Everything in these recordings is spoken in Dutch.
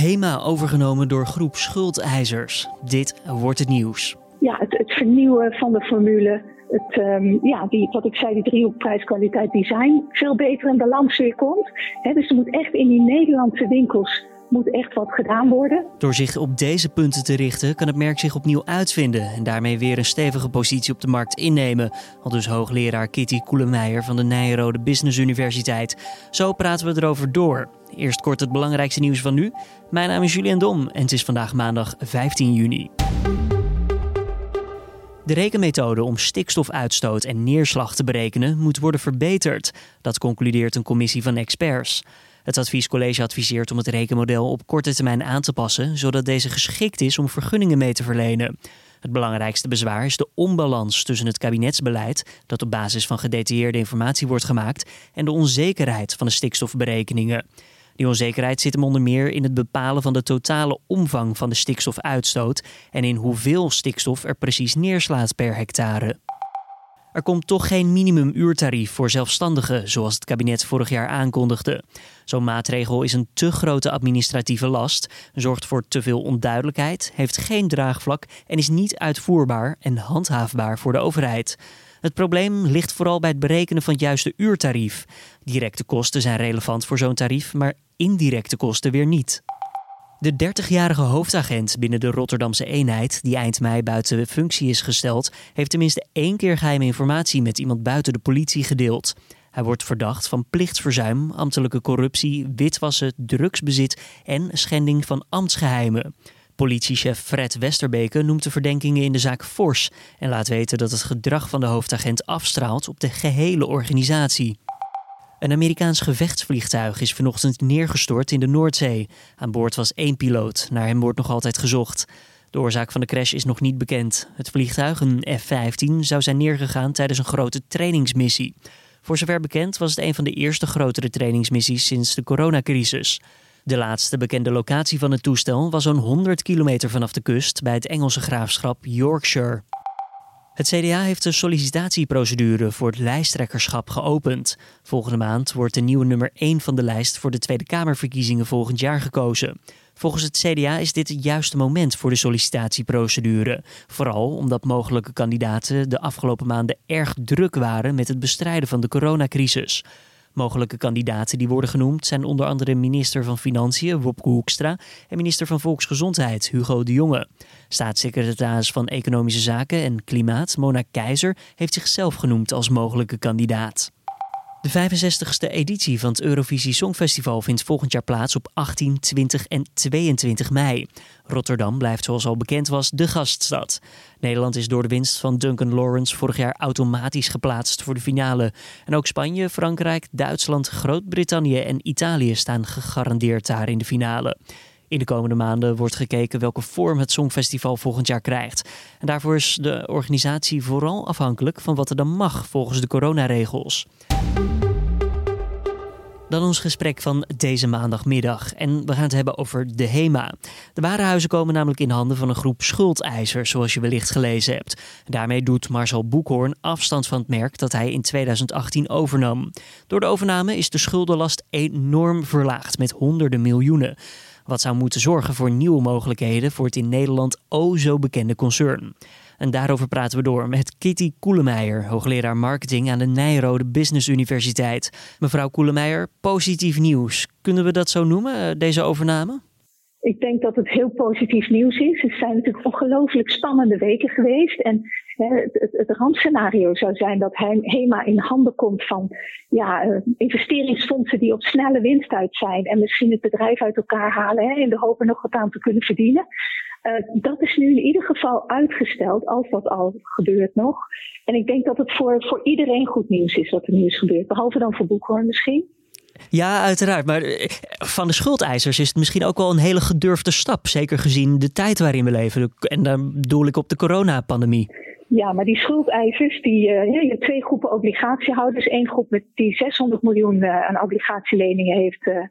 HEMA overgenomen door groep schuldeisers. Dit wordt het nieuws. Ja, het, het vernieuwen van de formule. Het, um, ja, die, wat ik zei, die driehoek prijs, kwaliteit, design. Veel beter in balans weer komt. dus er moet echt in die Nederlandse winkels moet echt wat gedaan worden. Door zich op deze punten te richten, kan het merk zich opnieuw uitvinden en daarmee weer een stevige positie op de markt innemen. Al dus hoogleraar Kitty Koelemeijer van de Nijrode Business Universiteit. Zo praten we erover door. Eerst kort het belangrijkste nieuws van nu. Mijn naam is Julian Dom en het is vandaag maandag 15 juni. De rekenmethode om stikstofuitstoot en neerslag te berekenen moet worden verbeterd. Dat concludeert een commissie van experts. Het adviescollege adviseert om het rekenmodel op korte termijn aan te passen, zodat deze geschikt is om vergunningen mee te verlenen. Het belangrijkste bezwaar is de onbalans tussen het kabinetsbeleid, dat op basis van gedetailleerde informatie wordt gemaakt, en de onzekerheid van de stikstofberekeningen. Die onzekerheid zit hem onder meer in het bepalen van de totale omvang van de stikstofuitstoot en in hoeveel stikstof er precies neerslaat per hectare. Er komt toch geen minimumuurtarief voor zelfstandigen, zoals het kabinet vorig jaar aankondigde. Zo'n maatregel is een te grote administratieve last, zorgt voor te veel onduidelijkheid, heeft geen draagvlak en is niet uitvoerbaar en handhaafbaar voor de overheid. Het probleem ligt vooral bij het berekenen van het juiste uurtarief. Directe kosten zijn relevant voor zo'n tarief, maar indirecte kosten weer niet. De 30-jarige hoofdagent binnen de Rotterdamse eenheid, die eind mei buiten functie is gesteld, heeft tenminste één keer geheime informatie met iemand buiten de politie gedeeld. Hij wordt verdacht van plichtsverzuim, ambtelijke corruptie, witwassen, drugsbezit en schending van ambtsgeheimen. Politiechef Fred Westerbeke noemt de verdenkingen in de zaak fors en laat weten dat het gedrag van de hoofdagent afstraalt op de gehele organisatie. Een Amerikaans gevechtsvliegtuig is vanochtend neergestort in de Noordzee. Aan boord was één piloot. Naar hem wordt nog altijd gezocht. De oorzaak van de crash is nog niet bekend. Het vliegtuig, een F-15, zou zijn neergegaan tijdens een grote trainingsmissie. Voor zover bekend was het een van de eerste grotere trainingsmissies sinds de coronacrisis. De laatste bekende locatie van het toestel was zo'n 100 kilometer vanaf de kust bij het Engelse graafschap Yorkshire. Het CDA heeft de sollicitatieprocedure voor het lijsttrekkerschap geopend. Volgende maand wordt de nieuwe nummer 1 van de lijst voor de Tweede Kamerverkiezingen volgend jaar gekozen. Volgens het CDA is dit het juiste moment voor de sollicitatieprocedure. Vooral omdat mogelijke kandidaten de afgelopen maanden erg druk waren met het bestrijden van de coronacrisis. Mogelijke kandidaten die worden genoemd zijn onder andere minister van Financiën Wopke Hoekstra en minister van Volksgezondheid Hugo de Jonge. Staatssecretaris van Economische Zaken en Klimaat Mona Keizer heeft zichzelf genoemd als mogelijke kandidaat. De 65ste editie van het Eurovisie Songfestival vindt volgend jaar plaats op 18, 20 en 22 mei. Rotterdam blijft zoals al bekend was de gaststad. Nederland is door de winst van Duncan Lawrence vorig jaar automatisch geplaatst voor de finale. En ook Spanje, Frankrijk, Duitsland, Groot-Brittannië en Italië staan gegarandeerd daar in de finale. In de komende maanden wordt gekeken welke vorm het Songfestival volgend jaar krijgt. En daarvoor is de organisatie vooral afhankelijk van wat er dan mag volgens de coronaregels. Dan ons gesprek van deze maandagmiddag. En we gaan het hebben over de HEMA. De warenhuizen komen namelijk in handen van een groep schuldeisers, zoals je wellicht gelezen hebt. Daarmee doet Marcel Boekhoorn afstand van het merk dat hij in 2018 overnam. Door de overname is de schuldenlast enorm verlaagd met honderden miljoenen. Wat zou moeten zorgen voor nieuwe mogelijkheden voor het in Nederland o zo bekende concern. En daarover praten we door met Kitty Koelemeijer, hoogleraar marketing aan de Nijrode Business Universiteit. Mevrouw Koelemeijer, positief nieuws. Kunnen we dat zo noemen, eh, deze overname? Ik denk dat het heel positief nieuws is. Het zijn natuurlijk ongelooflijk spannende weken geweest. En het, het, het randscenario zou zijn dat HEMA in handen komt van ja, eh, investeringsfondsen die op snelle winst uit zijn. En misschien het bedrijf uit elkaar halen hè, in de hoop er nog wat aan te kunnen verdienen. Uh, dat is nu in ieder geval uitgesteld, als dat al gebeurt nog. En ik denk dat het voor, voor iedereen goed nieuws is wat er nu is gebeurd. Behalve dan voor Boekhoorn misschien. Ja, uiteraard. Maar eh, van de schuldeisers is het misschien ook wel een hele gedurfde stap. Zeker gezien de tijd waarin we leven. En dan doel ik op de coronapandemie. Ja, maar die schuldeisers, die, uh, je twee groepen obligatiehouders. Eén groep met die 600 miljoen uh, aan obligatieleningen heeft, uh,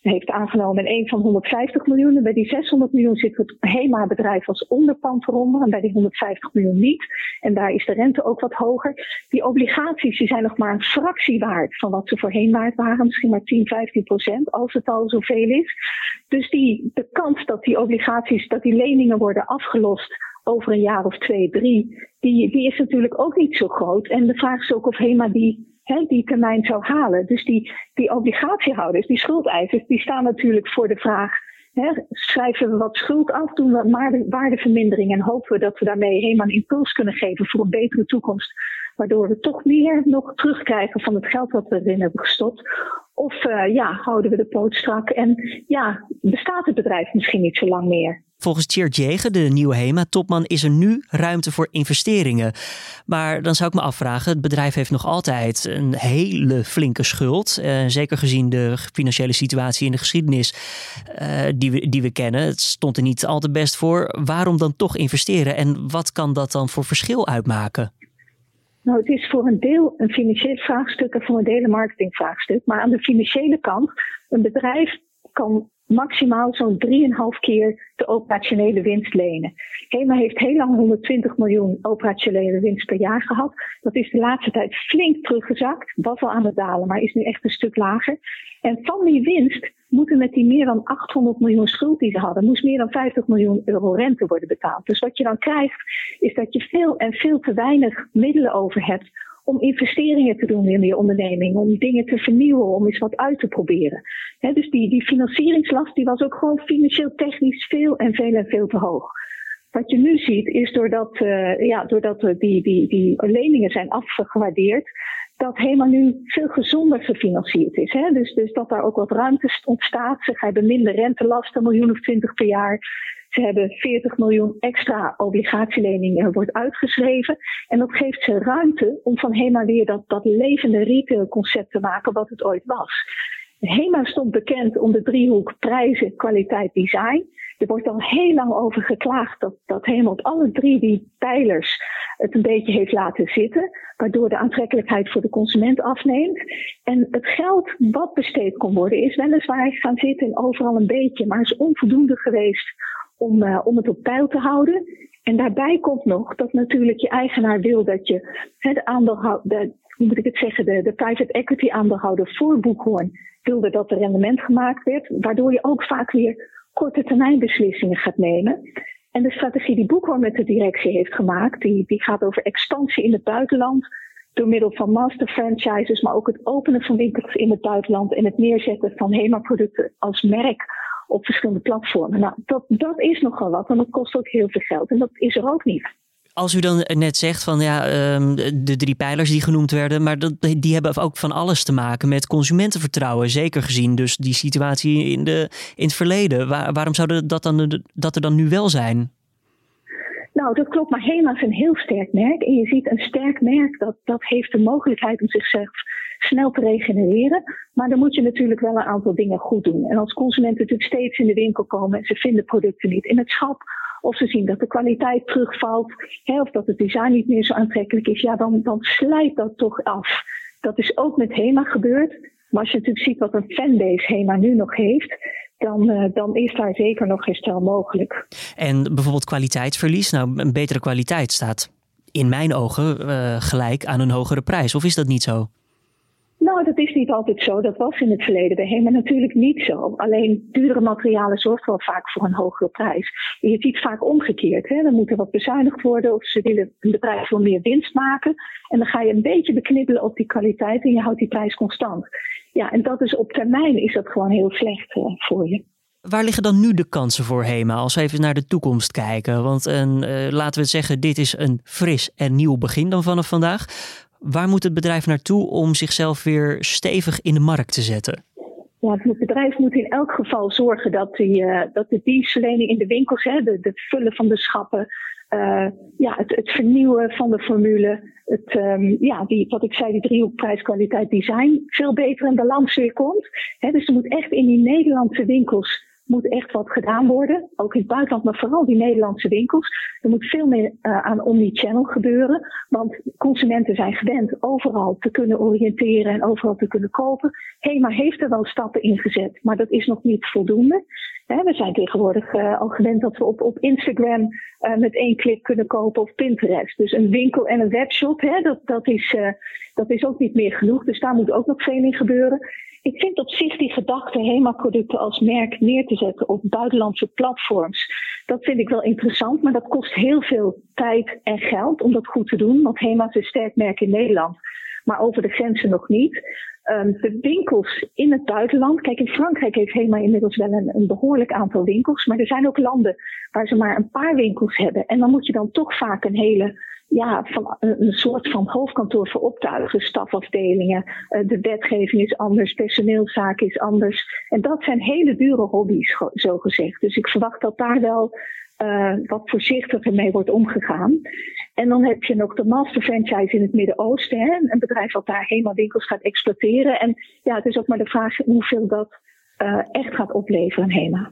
heeft aangenomen een van 150 miljoen. En bij die 600 miljoen zit het HEMA-bedrijf als onderpand eronder en bij die 150 miljoen niet. En daar is de rente ook wat hoger. Die obligaties die zijn nog maar een fractie waard van wat ze voorheen waard waren. Misschien maar 10, 15 procent, als het al zoveel is. Dus die, de kans dat die obligaties, dat die leningen worden afgelost over een jaar of twee, drie, die, die is natuurlijk ook niet zo groot. En de vraag is ook of HEMA die die termijn zou halen. Dus die, die obligatiehouders, die schuldeisers, die staan natuurlijk voor de vraag. schrijven we wat schuld af, doen we waardevermindering en hopen we dat we daarmee helemaal een impuls kunnen geven voor een betere toekomst. Waardoor we toch meer nog terugkrijgen van het geld wat we erin hebben gestopt. Of uh, ja, houden we de poot strak en ja, bestaat het bedrijf misschien niet zo lang meer. Volgens Tjeerd Jegen, de nieuwe HEMA-topman, is er nu ruimte voor investeringen. Maar dan zou ik me afvragen, het bedrijf heeft nog altijd een hele flinke schuld. Uh, zeker gezien de financiële situatie in de geschiedenis uh, die, we, die we kennen. Het stond er niet al te best voor. Waarom dan toch investeren en wat kan dat dan voor verschil uitmaken? Nou, het is voor een deel een financieel vraagstuk en voor een deel een marketingvraagstuk. Maar aan de financiële kant, een bedrijf kan maximaal zo'n 3,5 keer de operationele winst lenen. HEMA heeft heel lang 120 miljoen operationele winst per jaar gehad. Dat is de laatste tijd flink teruggezakt. Was al aan het dalen, maar is nu echt een stuk lager. En van die winst moeten met die meer dan 800 miljoen schuld die ze hadden, moest meer dan 50 miljoen euro rente worden betaald. Dus wat je dan krijgt, is dat je veel en veel te weinig middelen over hebt om investeringen te doen in je onderneming, om dingen te vernieuwen, om eens wat uit te proberen. Dus die, financieringslast die was ook gewoon financieel technisch veel en veel en veel te hoog. Wat je nu ziet is doordat, uh, ja, doordat die, die, die leningen zijn afgewaardeerd, dat helemaal nu veel gezonder gefinancierd is. Hè? Dus, dus dat daar ook wat ruimte ontstaat. Ze hebben minder rentelasten, een miljoen of twintig per jaar. Ze hebben 40 miljoen extra obligatieleningen wordt uitgeschreven. En dat geeft ze ruimte om van HEMA weer dat, dat levende retailconcept te maken wat het ooit was. HEMA stond bekend om de driehoek prijzen, kwaliteit, design. Er wordt al heel lang over geklaagd dat, dat HEMA op alle drie die pijlers het een beetje heeft laten zitten, waardoor de aantrekkelijkheid voor de consument afneemt. En het geld wat besteed kon worden is weliswaar gaan zitten in overal een beetje, maar is onvoldoende geweest om, uh, om het op peil te houden. En daarbij komt nog dat natuurlijk je eigenaar wil dat je de aandeelhouder, moet ik het zeggen, de, de private equity aandeelhouder voor Boekhoorn wilde dat er rendement gemaakt werd, waardoor je ook vaak weer korte termijn beslissingen gaat nemen. En de strategie die Boekhoorn met de directie heeft gemaakt, die, die gaat over expansie in het buitenland door middel van master franchises, maar ook het openen van winkels in het buitenland en het neerzetten van HEMA-producten als merk op verschillende platformen. Nou, dat, dat is nogal wat en dat kost ook heel veel geld en dat is er ook niet. Als u dan net zegt van ja, ehm, de drie pijlers die genoemd werden, maar dat, die hebben ook van alles te maken met consumentenvertrouwen. Zeker gezien dus die situatie in, de, in het verleden. waarom zou dat, dan, dat er dan nu wel zijn? Nou, dat klopt, maar HEMA is een heel sterk merk. En je ziet een sterk merk dat, dat heeft de mogelijkheid om zichzelf snel te regenereren. Maar dan moet je natuurlijk wel een aantal dingen goed doen. En als consumenten natuurlijk steeds in de winkel komen en ze vinden producten niet in het schap. Of ze zien dat de kwaliteit terugvalt. Hè, of dat het design niet meer zo aantrekkelijk is. Ja, dan, dan slijt dat toch af. Dat is ook met HEMA gebeurd. Maar als je natuurlijk ziet wat een fanbase HEMA nu nog heeft dan, uh, dan is daar zeker nog herstel mogelijk. En bijvoorbeeld kwaliteitsverlies. Nou, een betere kwaliteit staat in mijn ogen uh, gelijk aan een hogere prijs. Of is dat niet zo? Nou, dat is niet altijd zo. Dat was in het verleden bij HEMA natuurlijk niet zo. Alleen duurdere materialen zorgt wel vaak voor een hogere prijs. je ziet vaak omgekeerd. Hè? Dan moet er wat bezuinigd worden of ze willen de prijs wel meer winst maken. En dan ga je een beetje beknibbelen op die kwaliteit en je houdt die prijs constant. Ja, en dat is op termijn is dat gewoon heel slecht uh, voor je. Waar liggen dan nu de kansen voor HEMA als we even naar de toekomst kijken? Want een, uh, laten we het zeggen, dit is een fris en nieuw begin dan vanaf vandaag. Waar moet het bedrijf naartoe om zichzelf weer stevig in de markt te zetten? Ja, het bedrijf moet in elk geval zorgen dat, die, uh, dat de dienstverlening in de winkels, hè, de, het vullen van de schappen, uh, ja, het, het, vernieuwen van de formule, het, um, ja, die, wat ik zei, die driehoek prijs, kwaliteit, design, veel beter in balans weer komt. Hè, dus er moet echt in die Nederlandse winkels moet echt wat gedaan worden. Ook in het buitenland, maar vooral die Nederlandse winkels. Er moet veel meer uh, aan omnichannel gebeuren. Want consumenten zijn gewend overal te kunnen oriënteren en overal te kunnen kopen. HEMA heeft er wel stappen in gezet, maar dat is nog niet voldoende. we zijn tegenwoordig uh, al gewend dat we op, op Instagram uh, met één klik kunnen kopen of Pinterest. Dus een winkel en een webshop, dat, dat, is, dat is ook niet meer genoeg. Dus daar moet ook nog veel in gebeuren. Ik vind op zich die gedachte HEMA-producten als merk neer te zetten op buitenlandse platforms. Dat vind ik wel interessant, maar dat kost heel veel tijd en geld om dat goed te doen. Want HEMA is een sterk merk in Nederland, maar over de grenzen nog niet. Um, de winkels in het buitenland. Kijk, in Frankrijk heeft HEMA inmiddels wel een, een, behoorlijk aantal winkels. Maar er zijn ook landen waar ze maar een paar winkels hebben. En dan moet je dan toch vaak een hele ja, van een soort van hoofdkantoor voor optuigen, stafafdelingen. Uh, de wetgeving is anders, personeelszaken is anders. En dat zijn hele dure hobby's, zo gezegd. Dus ik verwacht dat daar wel uh, wat voorzichtiger mee wordt omgegaan. En dan heb je nog de master franchise in het Midden-Oosten. Een bedrijf dat daar helemaal winkels gaat exploiteren. En ja, het is ook maar de vraag hoeveel dat echt gaat opleveren, HEMA.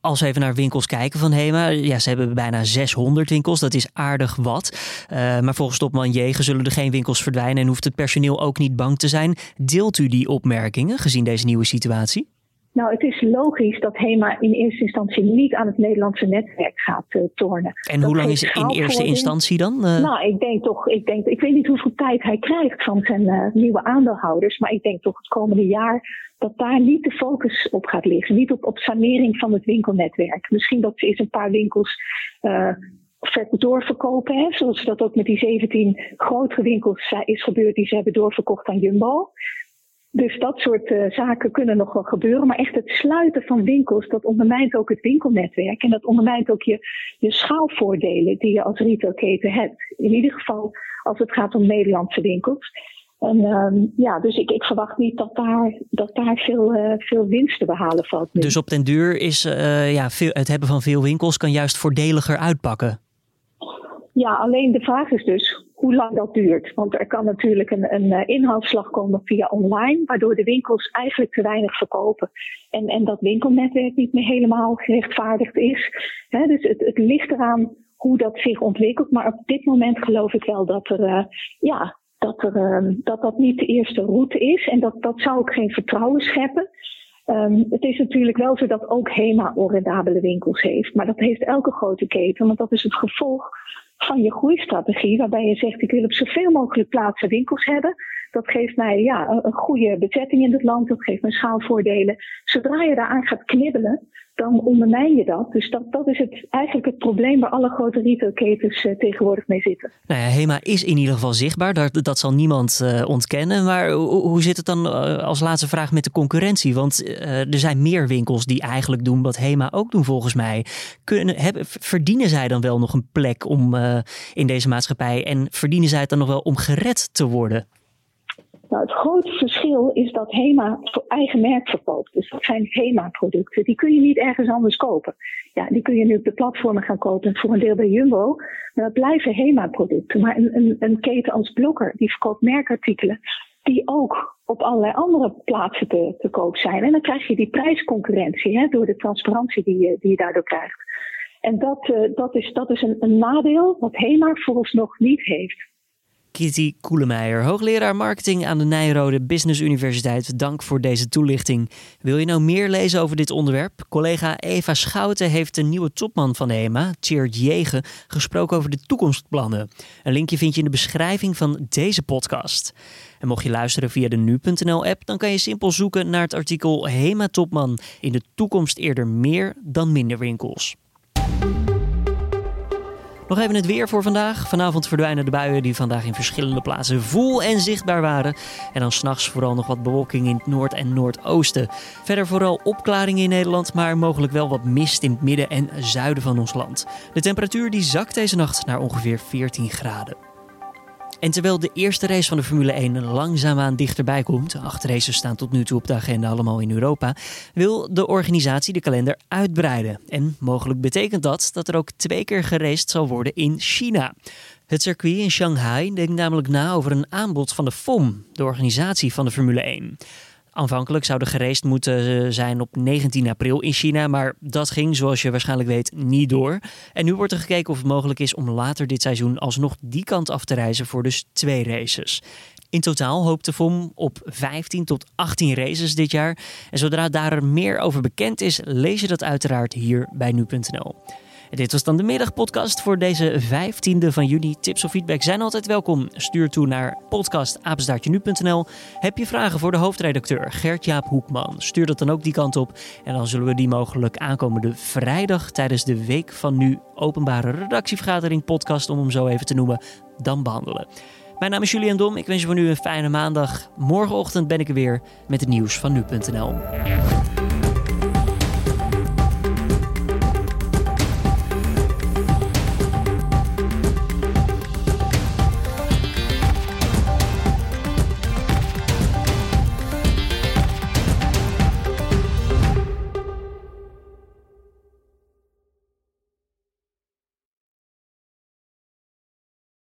Als we even naar winkels kijken van HEMA, ja, ze hebben bijna 600 winkels, dat is aardig wat. Uh, maar volgens topman Jegen zullen er geen winkels verdwijnen en hoeft het personeel ook niet bang te zijn. Deelt u die opmerkingen gezien deze nieuwe situatie? Nou, het is logisch dat HEMA in eerste instantie niet aan het Nederlandse netwerk gaat uh, tornen. En hoe lang is het in eerste instantie dan? Uh... Nou, ik denk toch, ik, denk, ik weet niet hoeveel tijd hij krijgt van zijn uh, nieuwe aandeelhouders, maar ik denk toch het komende jaar dat daar niet de focus op gaat liggen. Niet op, op sanering van het winkelnetwerk. Misschien dat ze eens een paar winkels doorverkopen, hè, zoals dat ook met die 17 grotere winkels is gebeurd die ze hebben doorverkocht aan Jumbo. Dus dat soort uh, zaken kunnen nog wel gebeuren. Maar echt het sluiten van winkels, dat ondermijnt ook het winkelnetwerk. En dat ondermijnt ook je, je schaalvoordelen die je als retailketen hebt. In ieder geval als het gaat om Nederlandse winkels. En uh, ja, dus ik, ik verwacht niet dat daar, dat daar veel, uh, veel winst te behalen valt. Nu. Dus op den duur is uh, ja, veel, het hebben van veel winkels kan juist voordeliger uitpakken? Ja, alleen de vraag is dus hoe lang dat duurt. Want er kan natuurlijk een, een eh, inhaalslag komen via online, waardoor de winkels eigenlijk te weinig verkopen. En, en dat winkelnetwerk niet meer helemaal gerechtvaardigd is. dus het, het ligt eraan hoe dat zich ontwikkelt. Maar op dit moment geloof ik wel dat er, uh, ja, dat, er, uh, dat dat niet de eerste route is. En dat, dat zou ook geen vertrouwen scheppen. Um, het is natuurlijk wel zo dat ook HEMA onrendabele winkels heeft. Maar dat heeft elke grote keten, want dat is het gevolg van je groeistrategie, waarbij je zegt ik wil op zoveel mogelijk plaatsen winkels hebben. Dat geeft mij ja, een goede bezetting in het land, dat geeft mij schaalvoordelen. Zodra je daaraan gaat knibbelen, dan ondermijn je dat. Dus dat, dat is het, eigenlijk het probleem waar alle grote retailketens uh, tegenwoordig mee zitten. Nou ja, HEMA is in ieder geval zichtbaar, dat, dat zal niemand uh, ontkennen. Maar hoe, zit het dan uh, als laatste vraag met de concurrentie? Want er zijn meer winkels die eigenlijk doen wat HEMA ook doen volgens mij. Kunnen, verdienen zij dan wel nog een plek om, in deze maatschappij en verdienen zij het dan nog wel om gered te worden? Nou, het grote verschil is dat HEMA eigen merk verkoopt. Dus dat zijn HEMA-producten. Die kun je niet ergens anders kopen. Ja, die kun je nu op de platformen gaan kopen, voor een deel bij Jumbo. Maar dat blijven HEMA-producten. Maar een, een, een keten als Blokker, die verkoopt merkartikelen die ook op allerlei andere plaatsen te, te koop zijn. En dan krijg je die prijsconcurrentie hè, door de transparantie die je, die daardoor krijgt. En dat, uh, dat is, dat is een, een nadeel wat HEMA vooralsnog niet heeft. Kitty Koelemeijer, hoogleraar marketing aan de Nijrode Business Universiteit. Dank voor deze toelichting. Wil je nou meer lezen over dit onderwerp? Collega Eva Schouten heeft de nieuwe topman van de HEMA, Tjeerd Jegen, gesproken over de toekomstplannen. Een linkje vind je in de beschrijving van deze podcast. En mocht je luisteren via de nu.nl-app, dan kan je simpel zoeken naar het artikel HEMA Topman in de toekomst eerder meer dan minder winkels. Nog even het weer voor vandaag. Vanavond verdwijnen de buien die vandaag in verschillende plaatsen vol en zichtbaar waren. En dan s'nachts vooral nog wat bewolking in het noord- en noordoosten. Verder vooral opklaringen in Nederland, maar mogelijk wel wat mist in het midden en zuiden van ons land. De temperatuur die zakt deze nacht naar ongeveer 14 graden. En terwijl de eerste race van de Formule 1 langzaamaan dichterbij komt, acht races staan tot nu toe op de agenda allemaal in Europa, wil de organisatie de kalender uitbreiden. En mogelijk betekent dat dat er ook twee keer geraced zal worden in China. Het circuit in Shanghai denkt namelijk na over een aanbod van de FOM, de organisatie van de Formule 1. Aanvankelijk zou gereest moeten zijn op 19 april in China, maar dat ging, zoals je waarschijnlijk weet, niet door. En nu wordt er gekeken of het mogelijk is om later dit seizoen alsnog die kant af te reizen voor dus twee races. In totaal hoopt de FOM op 15 tot 18 races dit jaar. En zodra daar meer over bekend is, lees je dat uiteraard hier bij nu.nl. Dit was dan de middagpodcast voor deze 15e van juni. Tips of feedback zijn altijd welkom. Stuur toe naar podcastapenstaartje.nu.nl. Heb je vragen voor de hoofdredacteur Gert-Jaap Hoekman? Stuur dat dan ook die kant op. En dan zullen we die mogelijk aankomende vrijdag tijdens de Week van Nu openbare redactievergadering podcast, om hem zo even te noemen, dan behandelen. Mijn naam is Julian Dom. Ik wens je voor nu een fijne maandag. Morgenochtend ben ik er weer met het nieuws van nu.nl.